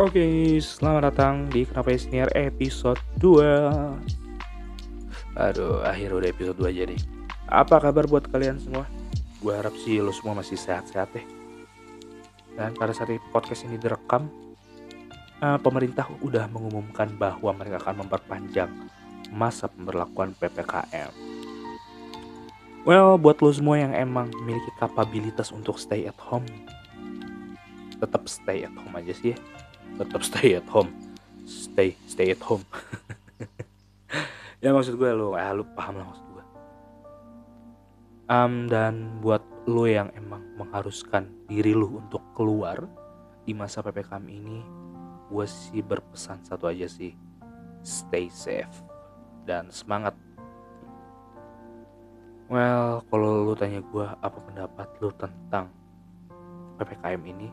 Oke, selamat datang di Kenapa Senior episode 2 Aduh, akhir udah episode 2 aja nih. Apa kabar buat kalian semua? Gue harap sih lo semua masih sehat-sehat deh Dan pada saat podcast ini direkam uh, Pemerintah udah mengumumkan bahwa mereka akan memperpanjang masa pemberlakuan PPKM Well, buat lo semua yang emang memiliki kapabilitas untuk stay at home tetap stay at home aja sih ya tetap stay at home. Stay stay at home. Ya maksud gue lo ya lu paham lah maksud gue. Um, dan buat lo yang emang mengharuskan diri lu untuk keluar di masa ppkm ini gue sih berpesan satu aja sih. Stay safe dan semangat. Well kalau lu tanya gue apa pendapat lu tentang ppkm ini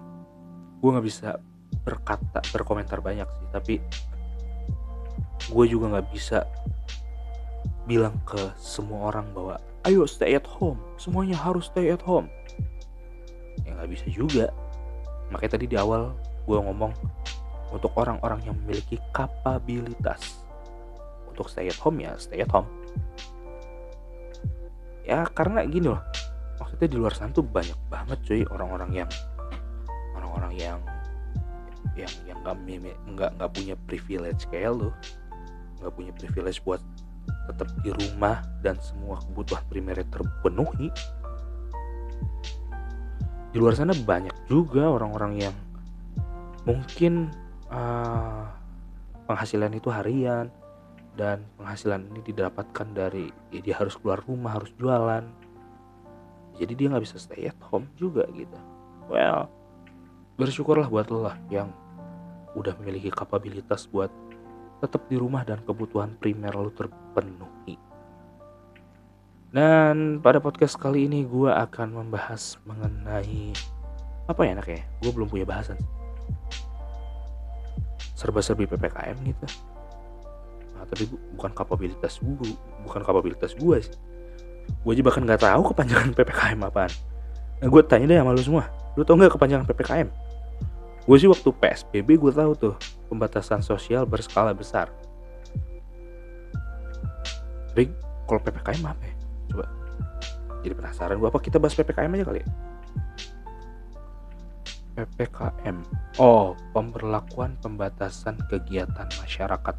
gue nggak bisa berkata berkomentar banyak sih tapi gue juga nggak bisa bilang ke semua orang bahwa ayo stay at home semuanya harus stay at home. Ya nggak bisa juga. Makanya tadi di awal gue ngomong untuk orang-orang yang memiliki kapabilitas untuk stay at home ya stay at home. Ya karena gini loh maksudnya di luar sana tuh banyak banget cuy orang-orang yang orang-orang yang yang yang nggak nggak nggak punya privilege kayak lo nggak punya privilege buat tetap di rumah dan semua kebutuhan primernya terpenuhi. Di luar sana banyak juga orang-orang yang mungkin uh, penghasilan itu harian dan penghasilan ini didapatkan dari ya dia harus keluar rumah harus jualan. Jadi dia nggak bisa stay at home juga gitu. Well bersyukurlah buat lo lah yang udah memiliki kapabilitas buat tetap di rumah dan kebutuhan primer lo terpenuhi. Dan pada podcast kali ini gue akan membahas mengenai apa ya enaknya? Gue belum punya bahasan. Serba-serbi PPKM gitu. Nah, tapi bukan kapabilitas gue, bukan kapabilitas gue sih. Gue aja bahkan nggak tahu kepanjangan PPKM apaan. Nah, gue tanya deh sama lu semua, lu tau nggak kepanjangan PPKM? Gue sih waktu PSBB gue tahu tuh pembatasan sosial berskala besar. Tapi kalau PPKM apa ya? Coba. Jadi penasaran gue apa kita bahas PPKM aja kali ya? PPKM oh pemberlakuan pembatasan kegiatan masyarakat.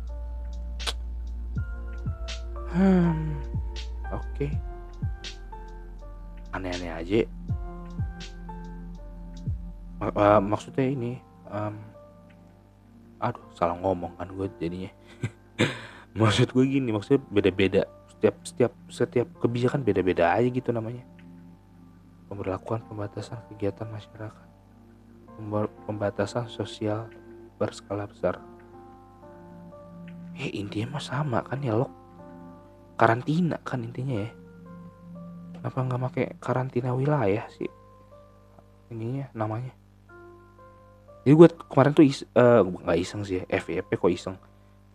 Hmm oke. Okay. aneh-aneh aja uh, maksudnya ini um, aduh salah ngomong kan gue jadinya. Maksud gue gini maksudnya beda-beda setiap setiap setiap kebijakan beda-beda aja gitu namanya. Pemberlakuan pembatasan kegiatan masyarakat pembatasan sosial berskala besar. Eh intinya mah sama kan ya lo karantina kan intinya ya. Kenapa nggak pakai karantina wilayah sih? Ininya namanya jadi gue kemarin tuh is, uh, gak iseng sih ya, FYP kok iseng.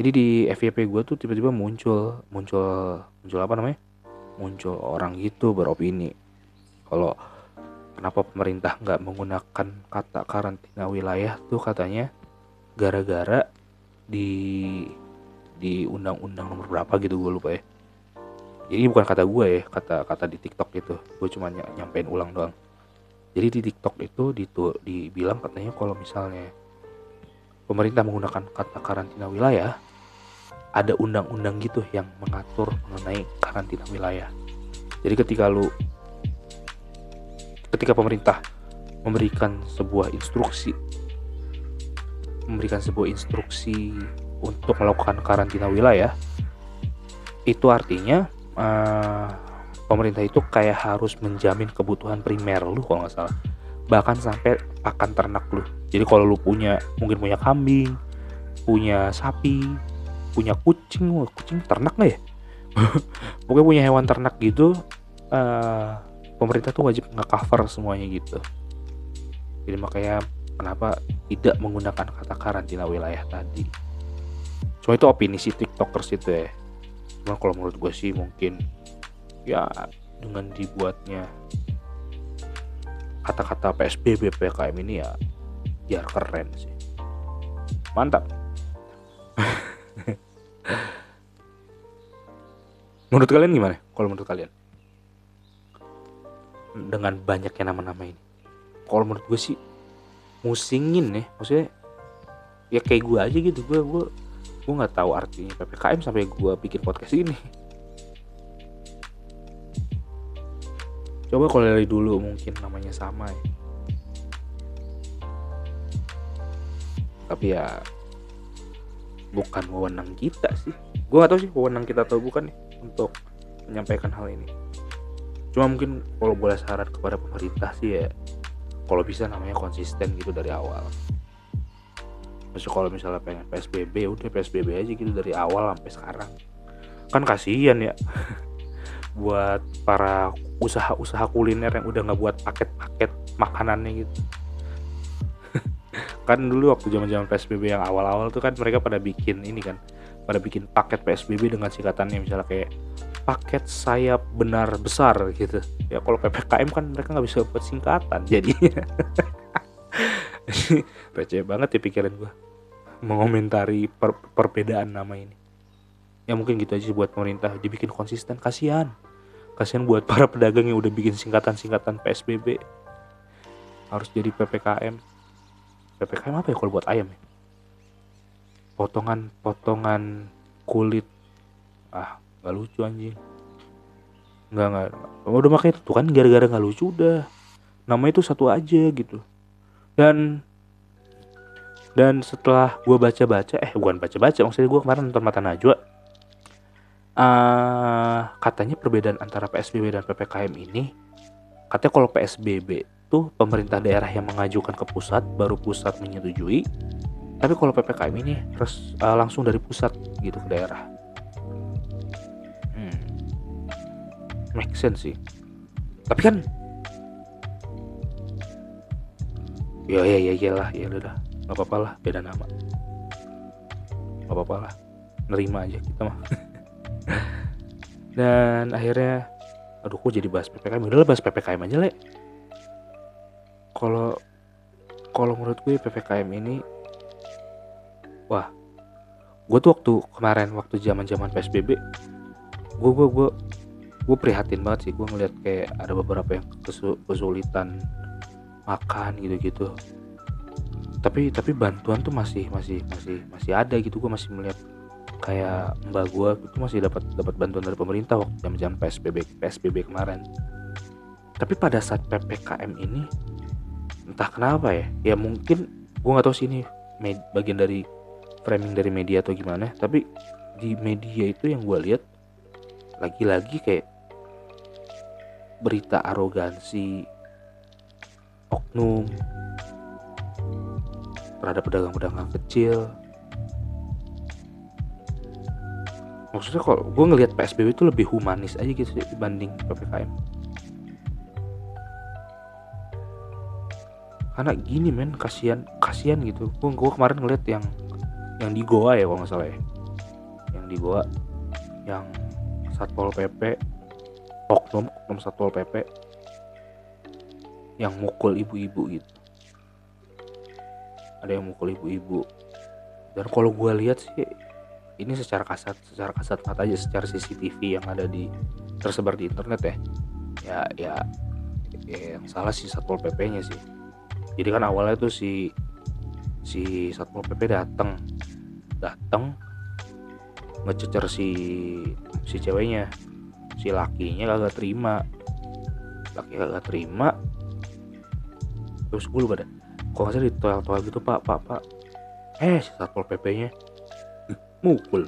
Jadi di FYP gue tuh tiba-tiba muncul muncul muncul apa namanya? Muncul orang gitu beropini. Kalau kenapa pemerintah nggak menggunakan kata karantina wilayah tuh katanya gara-gara di di undang-undang nomor berapa gitu gue lupa ya. Jadi bukan kata gue ya kata kata di TikTok gitu. Gue cuma nyampein ulang doang jadi di TikTok itu ditu, dibilang katanya kalau misalnya pemerintah menggunakan kata karantina wilayah ada undang-undang gitu yang mengatur mengenai karantina wilayah. Jadi ketika lu ketika pemerintah memberikan sebuah instruksi memberikan sebuah instruksi untuk melakukan karantina wilayah itu artinya uh, pemerintah itu kayak harus menjamin kebutuhan primer lu kalau nggak salah. Bahkan sampai pakan ternak lu. Jadi kalau lu punya mungkin punya kambing punya sapi punya kucing kucing ternak nggak ya? Pokoknya punya hewan ternak gitu uh, pemerintah tuh wajib nge-cover semuanya gitu. Jadi makanya kenapa tidak menggunakan kata karantina wilayah tadi. Cuma itu opini si tiktokers itu ya. Cuma kalau menurut gue sih mungkin ya dengan dibuatnya kata-kata PSBB PKM ini ya biar keren sih. Mantap. Menurut kalian gimana? Kalau menurut kalian? Dengan banyaknya nama-nama ini. Kalau menurut gue sih musingin ya. Maksudnya ya kayak gue aja gitu. Gue gue gue nggak tahu artinya ppkm sampai gue bikin podcast ini coba kalau dari dulu mungkin namanya sama ya. Tapi ya bukan wewenang kita sih. Gue gak tahu sih wewenang kita atau bukan nih untuk menyampaikan hal ini. Cuma mungkin kalau boleh syarat kepada pemerintah sih ya kalau bisa namanya konsisten gitu dari awal. Maksud kalau misalnya pengen PSBB udah PSBB aja gitu dari awal sampai sekarang. Kan kasihan ya buat para usaha-usaha kuliner yang udah nggak buat paket-paket makanannya gitu. Kan dulu waktu zaman-zaman PSBB yang awal-awal tuh kan mereka pada bikin ini kan pada bikin paket PSBB dengan singkatannya misalnya kayak paket sayap benar besar gitu. Ya kalau PPKM kan mereka nggak bisa buat singkatan jadinya. Receh banget ya pikiran gue mengomentari per perbedaan nama ini ya mungkin gitu aja buat pemerintah dibikin konsisten. Kasihan. Kasihan buat para pedagang yang udah bikin singkatan-singkatan PSBB harus jadi PPKM PPKM apa ya kalau buat ayam ya? Potongan-potongan kulit. Ah nggak lucu anjing. Nggak nggak. Udah makanya itu kan gara-gara nggak lucu udah. Nama itu satu aja gitu. Dan dan setelah gue baca-baca eh bukan baca-baca maksudnya gue kemarin nonton mata najwa uh, katanya perbedaan antara PSBB dan PPKM ini katanya kalau PSBB tuh pemerintah daerah yang mengajukan ke pusat baru pusat menyetujui tapi kalau ppkm ini harus uh, langsung dari pusat gitu ke daerah. Hmm. make sense sih. Tapi kan ya ya ya lah ya udah nggak apa-apa lah beda nama. Nggak apa-apa lah. Nerima aja kita mah dan akhirnya aduh kok jadi bahas ppkm udah bahas ppkm aja le. Kalau kalau menurut gue ppkm ini wah gue tuh waktu kemarin waktu zaman zaman psbb gue gue gue gue prihatin banget sih. Gue ngeliat kayak ada beberapa yang kesulitan makan gitu-gitu. Tapi tapi bantuan tuh masih masih masih masih ada gitu. Gue masih melihat kayak mbak gue itu masih dapat dapat bantuan dari pemerintah waktu zaman psbb psbb kemarin. Tapi pada saat ppkm ini entah kenapa ya ya mungkin gue nggak tahu sih ini bagian dari framing dari media atau gimana tapi di media itu yang gue lihat lagi-lagi kayak berita arogansi oknum terhadap pedagang-pedagang kecil maksudnya kalau gue ngelihat PSBB itu lebih humanis aja gitu dibanding PPKM karena gini men kasihan kasihan gitu. Gue gue kemarin ngeliat yang yang di Goa ya kalau nggak salah ya. Yang di Goa yang satpol pp oknum oknum satpol pp yang mukul ibu-ibu gitu. Ada yang mukul ibu-ibu. Dan kalau gue lihat sih ini secara kasat secara kasat mata aja secara CCTV yang ada di tersebar di internet ya. Ya ya, ya yang salah sih satpol pp nya sih. Jadi kan awalnya tuh si si satpol pp datang datang ngececer si si ceweknya. Si lakinya kagak terima. Laki kagak terima. Terus gue lupa deh kok nggak di toel-toel gitu pak pak pak? Eh si satpol pp nya mukul.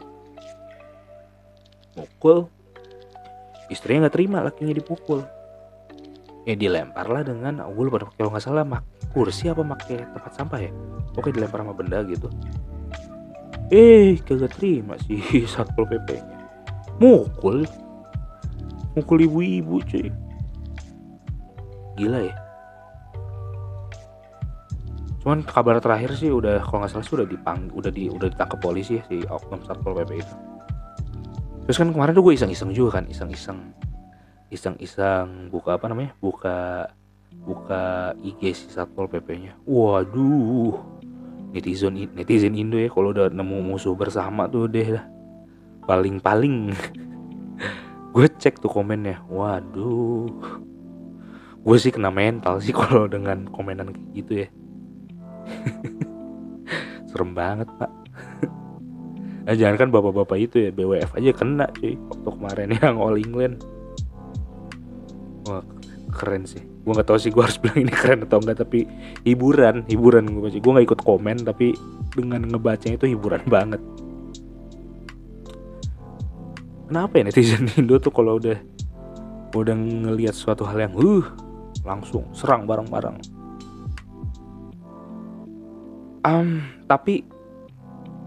Mukul. Istrinya nggak terima lakinya dipukul. Ya dilempar lah dengan gue lupa kalau nggak salah mak kursi apa pakai tempat sampah ya? Oke dilempar sama benda gitu. Eh kagak terima sih satpol pp nya. Mukul. Mukul ibu-ibu cuy. Gila ya cuman kabar terakhir sih udah kalau nggak salah sih udah dipang udah di udah ditangkap polisi ya si oknum satpol pp itu terus kan kemarin tuh gue iseng-iseng juga kan iseng-iseng iseng-iseng buka apa namanya buka buka IG si Satpol PP-nya. Waduh. netizen netizen Indo ya kalau udah nemu musuh bersama tuh deh lah paling paling gue cek tuh komennya waduh gue sih kena mental sih kalau dengan komenan kayak gitu ya serem banget pak. Nah, jangan kan bapak-bapak itu ya BWF aja kena cuy. Waktu kemarin yang All England. Wah keren sih. Gue nggak tahu sih gue harus bilang ini keren atau enggak tapi hiburan hiburan gue baca gue nggak ikut komen tapi dengan ngebacanya itu hiburan banget. Kenapa ya netizen Indo tuh kalau udah udah ngelihat suatu hal yang uh langsung serang bareng-bareng um, tapi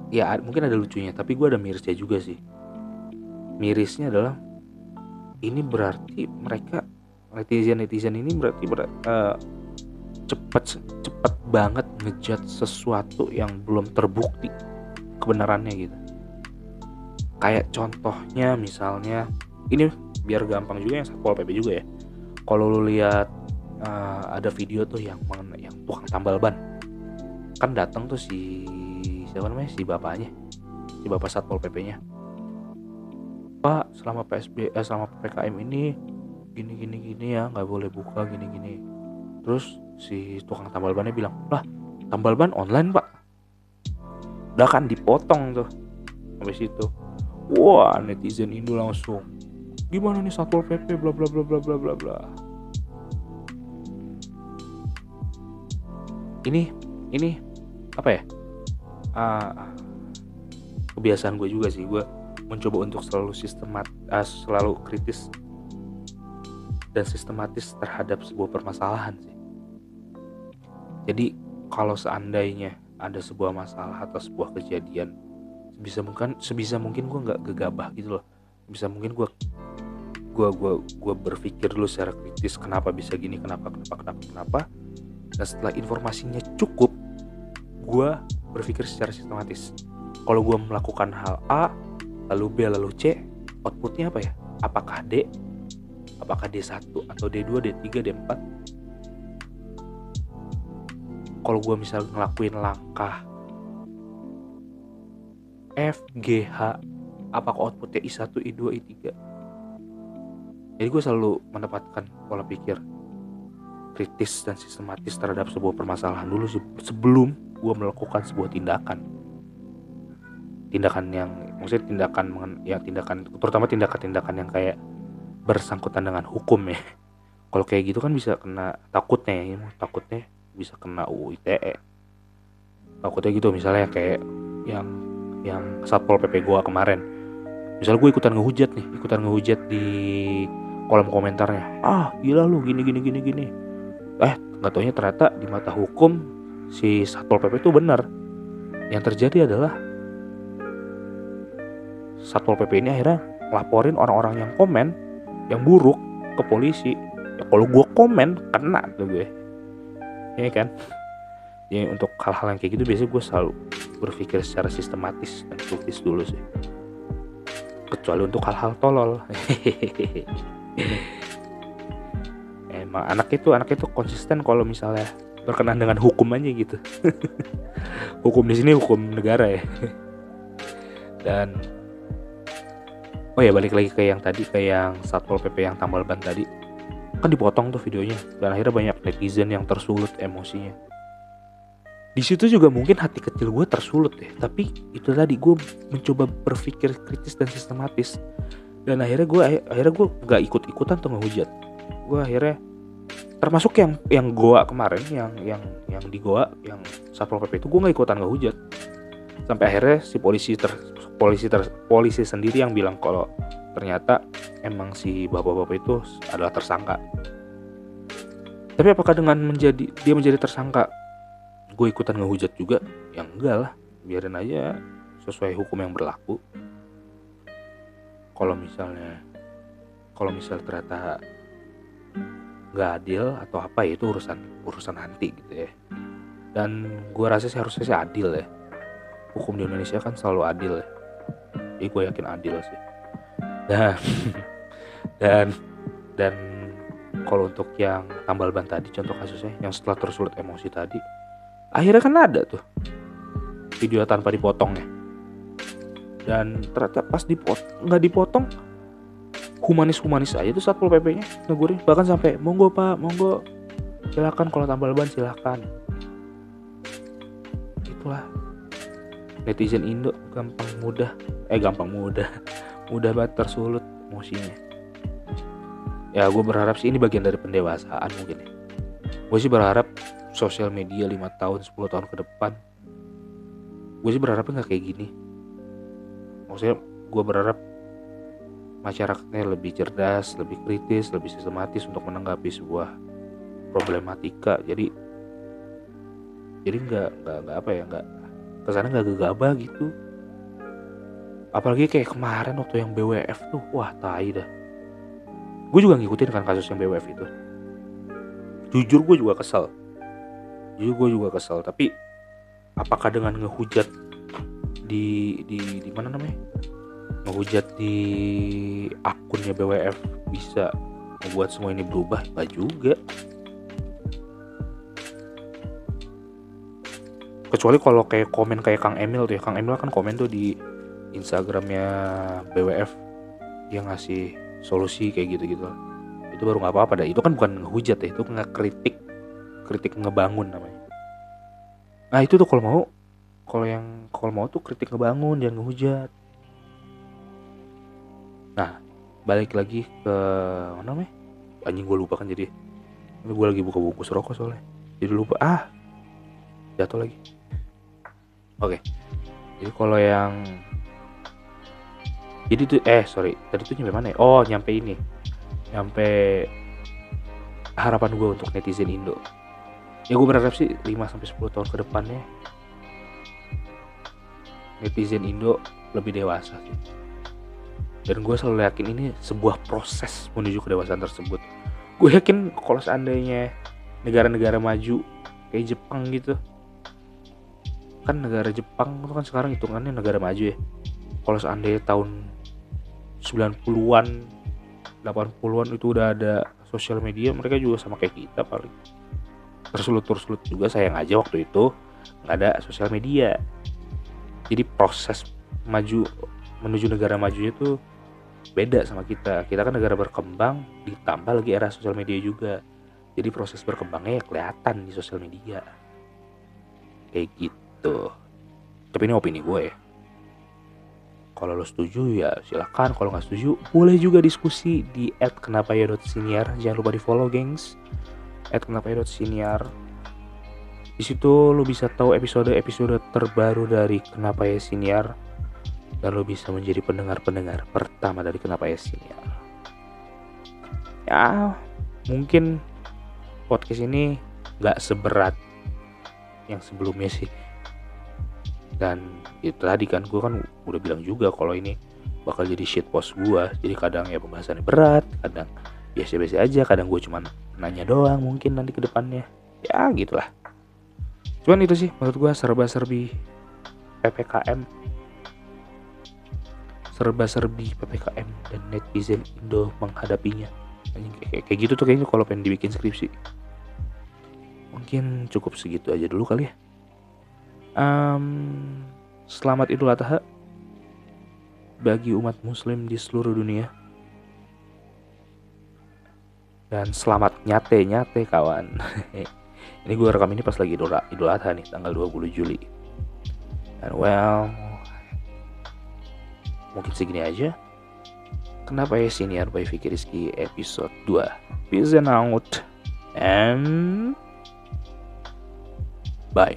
ya mungkin ada lucunya tapi gue ada mirisnya juga sih. Mirisnya adalah ini berarti mereka netizen netizen ini berarti ber, uh, cepet cepet banget ngejat sesuatu yang belum terbukti kebenarannya gitu. Kayak contohnya misalnya ini biar gampang juga yang satpol pp juga ya. Kalau lu lihat uh, ada video tuh yang yang tukang tambal ban kan datang tuh si siapa namanya? Si bapaknya. Si bapak satpol pp nya pak selama psb eh, selama ppkm ini gini gini gini ya nggak boleh buka gini gini. Terus si tukang tambal bannya bilang lah tambal ban online pak. Udah kan dipotong tuh habis itu. Wah netizen Indo langsung gimana nih satpol pp bla bla bla bla bla bla bla. Ini ini apa ya? Uh, kebiasaan gue juga sih gue mencoba untuk selalu sistemat uh, selalu kritis dan sistematis terhadap sebuah permasalahan sih. Jadi kalau seandainya ada sebuah masalah atau sebuah kejadian sebisa mungkin sebisa mungkin gue nggak gegabah gitu loh. Bisa mungkin gue gue gue gue berpikir dulu secara kritis kenapa bisa gini kenapa kenapa kenapa kenapa. Dan setelah informasinya cukup gue berpikir secara sistematis. Kalau gue melakukan hal A lalu B lalu C outputnya apa ya? Apakah D? Apakah D1 atau D2 D3 D4 kalau gue misal ngelakuin langkah F G H apakah outputnya I1 I2 I3 jadi gue selalu menempatkan pola pikir kritis dan sistematis terhadap sebuah permasalahan dulu sebelum gue melakukan sebuah tindakan. Tindakan yang maksudnya tindakan ya tindakan terutama tindakan-tindakan yang kayak bersangkutan dengan hukum ya. Kalau kayak gitu kan bisa kena takutnya ya takutnya bisa kena UU ITE takutnya gitu misalnya kayak yang yang satpol pp gua kemarin. Misal gue ikutan ngehujat nih ikutan ngehujat di kolom komentarnya. Ah gila lu gini gini gini gini. Eh nggak ternyata di mata hukum si satpol pp itu benar. Yang terjadi adalah satpol pp ini akhirnya laporin orang-orang yang komen yang buruk ke polisi. Ya kalau gue komen kena tuh gue. Ini kan? Jadi untuk hal-hal yang kayak gitu biasanya gue selalu berpikir secara sistematis dan kritis dulu sih. Kecuali untuk hal-hal tolol. Emang anak itu anak itu konsisten kalau misalnya berkenan dengan hukum aja gitu. Hukum di sini hukum negara ya. Dan oh ya balik lagi ke yang tadi ke yang satpol pp yang tambal ban tadi. Kan dipotong tuh videonya dan akhirnya banyak netizen yang tersulut emosinya. Di situ juga mungkin hati kecil gue tersulut ya tapi itu tadi gue mencoba berpikir kritis dan sistematis. Dan akhirnya gue akhirnya gue nggak ikut ikutan tuh ngehujat. Gue akhirnya termasuk yang yang goa kemarin yang yang yang di goa yang satpol pp itu gue nggak ikutan nggak hujat. Sampai akhirnya si polisi ter polisi ter polisi sendiri yang bilang kalau ternyata emang si bapak-bapak itu adalah tersangka. Tapi apakah dengan menjadi dia menjadi tersangka gue ikutan ngehujat juga? Yang enggak lah biarin aja sesuai hukum yang berlaku. Kalau misalnya kalau misal ternyata nggak adil atau apa ya itu urusan urusan nanti gitu ya. Dan gue rasa sih harusnya sih adil ya. Hukum di Indonesia kan selalu adil ya. Jadi gue yakin adil sih. Dan dan dan kalau untuk yang tambal ban tadi contoh kasusnya yang setelah tersulut emosi tadi akhirnya kan ada tuh. Video tanpa dipotong ya. Dan ternyata pas dipot nggak dipotong humanis humanis aja tuh satpol pp nya negurin. Bahkan sampai monggo pak monggo. Silakan kalau tambal ban silakan. Itulah netizen Indo gampang mudah. Eh gampang mudah. Mudah banget tersulut emosinya. Ya gue berharap sih ini bagian dari pendewasaan mungkin ya. Gue sih berharap sosial media 5 tahun 10 tahun ke depan gue sih berharapnya nggak kayak gini. Maksudnya gue berharap masyarakatnya lebih cerdas lebih kritis lebih sistematis untuk menanggapi sebuah problematika. Jadi jadi nggak nggak apa ya nggak ke sana nggak gegabah gitu. Apalagi kayak kemarin waktu yang BWF tuh wah tai dah. Gue juga ngikutin kan kasus yang BWF itu. Jujur gue juga kesel. Jujur gue juga kesel tapi apakah dengan ngehujat di di di mana namanya ngehujat di akunnya BWF bisa membuat semua ini berubah? Nggak juga. Kecuali kalau kayak komen kayak Kang Emil tuh ya. Kang Emil kan komen tuh di Instagramnya BWF yang ngasih solusi kayak gitu-gitu. Itu baru nggak apa-apa itu kan bukan ngehujat ya. Itu ngekritik. Kritik ngebangun namanya. Nah itu tuh kalau mau kalau yang kalau mau tuh kritik ngebangun jangan ngehujat nah balik lagi ke mana namanya? Anjing gue lupa kan jadi. Ini gue lagi buka bungkus rokok soalnya. Jadi lupa. Ah jatuh lagi. Oke. Jadi kalau yang jadi tuh eh sorry. Tadi tuh nyampe mana ya? Oh nyampe ini. Nyampe harapan gue untuk netizen Indo. Ya gue berharap sih 5 sampai 10 tahun ke depannya netizen Indo lebih dewasa. Dan gue selalu yakin ini sebuah proses menuju kedewasaan tersebut. Gue yakin kalau seandainya negara-negara maju kayak Jepang gitu, kan negara Jepang itu kan sekarang hitungannya negara maju ya. Kalau seandainya tahun 90-an, 80-an itu udah ada sosial media, mereka juga sama kayak kita paling. Tersulut-tersulut juga sayang aja waktu itu nggak ada sosial media jadi proses maju menuju negara majunya tuh beda sama kita. Kita kan negara berkembang ditambah lagi era sosial media juga. Jadi proses berkembangnya ya kelihatan di sosial media. Kayak gitu. Tapi ini opini gue ya. Kalau lo setuju ya silahkan kalau nggak setuju boleh juga diskusi di @kenapa_ya.siniar jangan lupa di follow gengs @kenapa_ya.siniar di situ lo bisa tahu episode-episode terbaru dari Kenapa Ya Siniar dan lo bisa menjadi pendengar-pendengar pertama dari Kenapa Ya Siniar. Ya, mungkin podcast ini nggak seberat yang sebelumnya sih. Dan itu tadi kan gue kan udah bilang juga kalau ini bakal jadi shit post gue. Jadi kadang ya pembahasannya berat, kadang biasa-biasa aja, kadang gue cuman nanya doang mungkin nanti ke depannya. Ya gitulah cuman itu sih menurut gue serba-serbi PPKM serba-serbi PPKM dan netizen Indo menghadapinya. Kayak, gitu tuh kayaknya kalau pengen dibikin skripsi. Mungkin cukup segitu aja dulu kali ya. Um, selamat idul adha bagi umat muslim di seluruh dunia. Dan selamat nyate nyate kawan. Ini gue rekam ini pas lagi idul, adha nih tanggal 20 Juli. Dan well mungkin segini aja. Kenapa ya senior by Vicky Rizky episode 2 peace and out and bye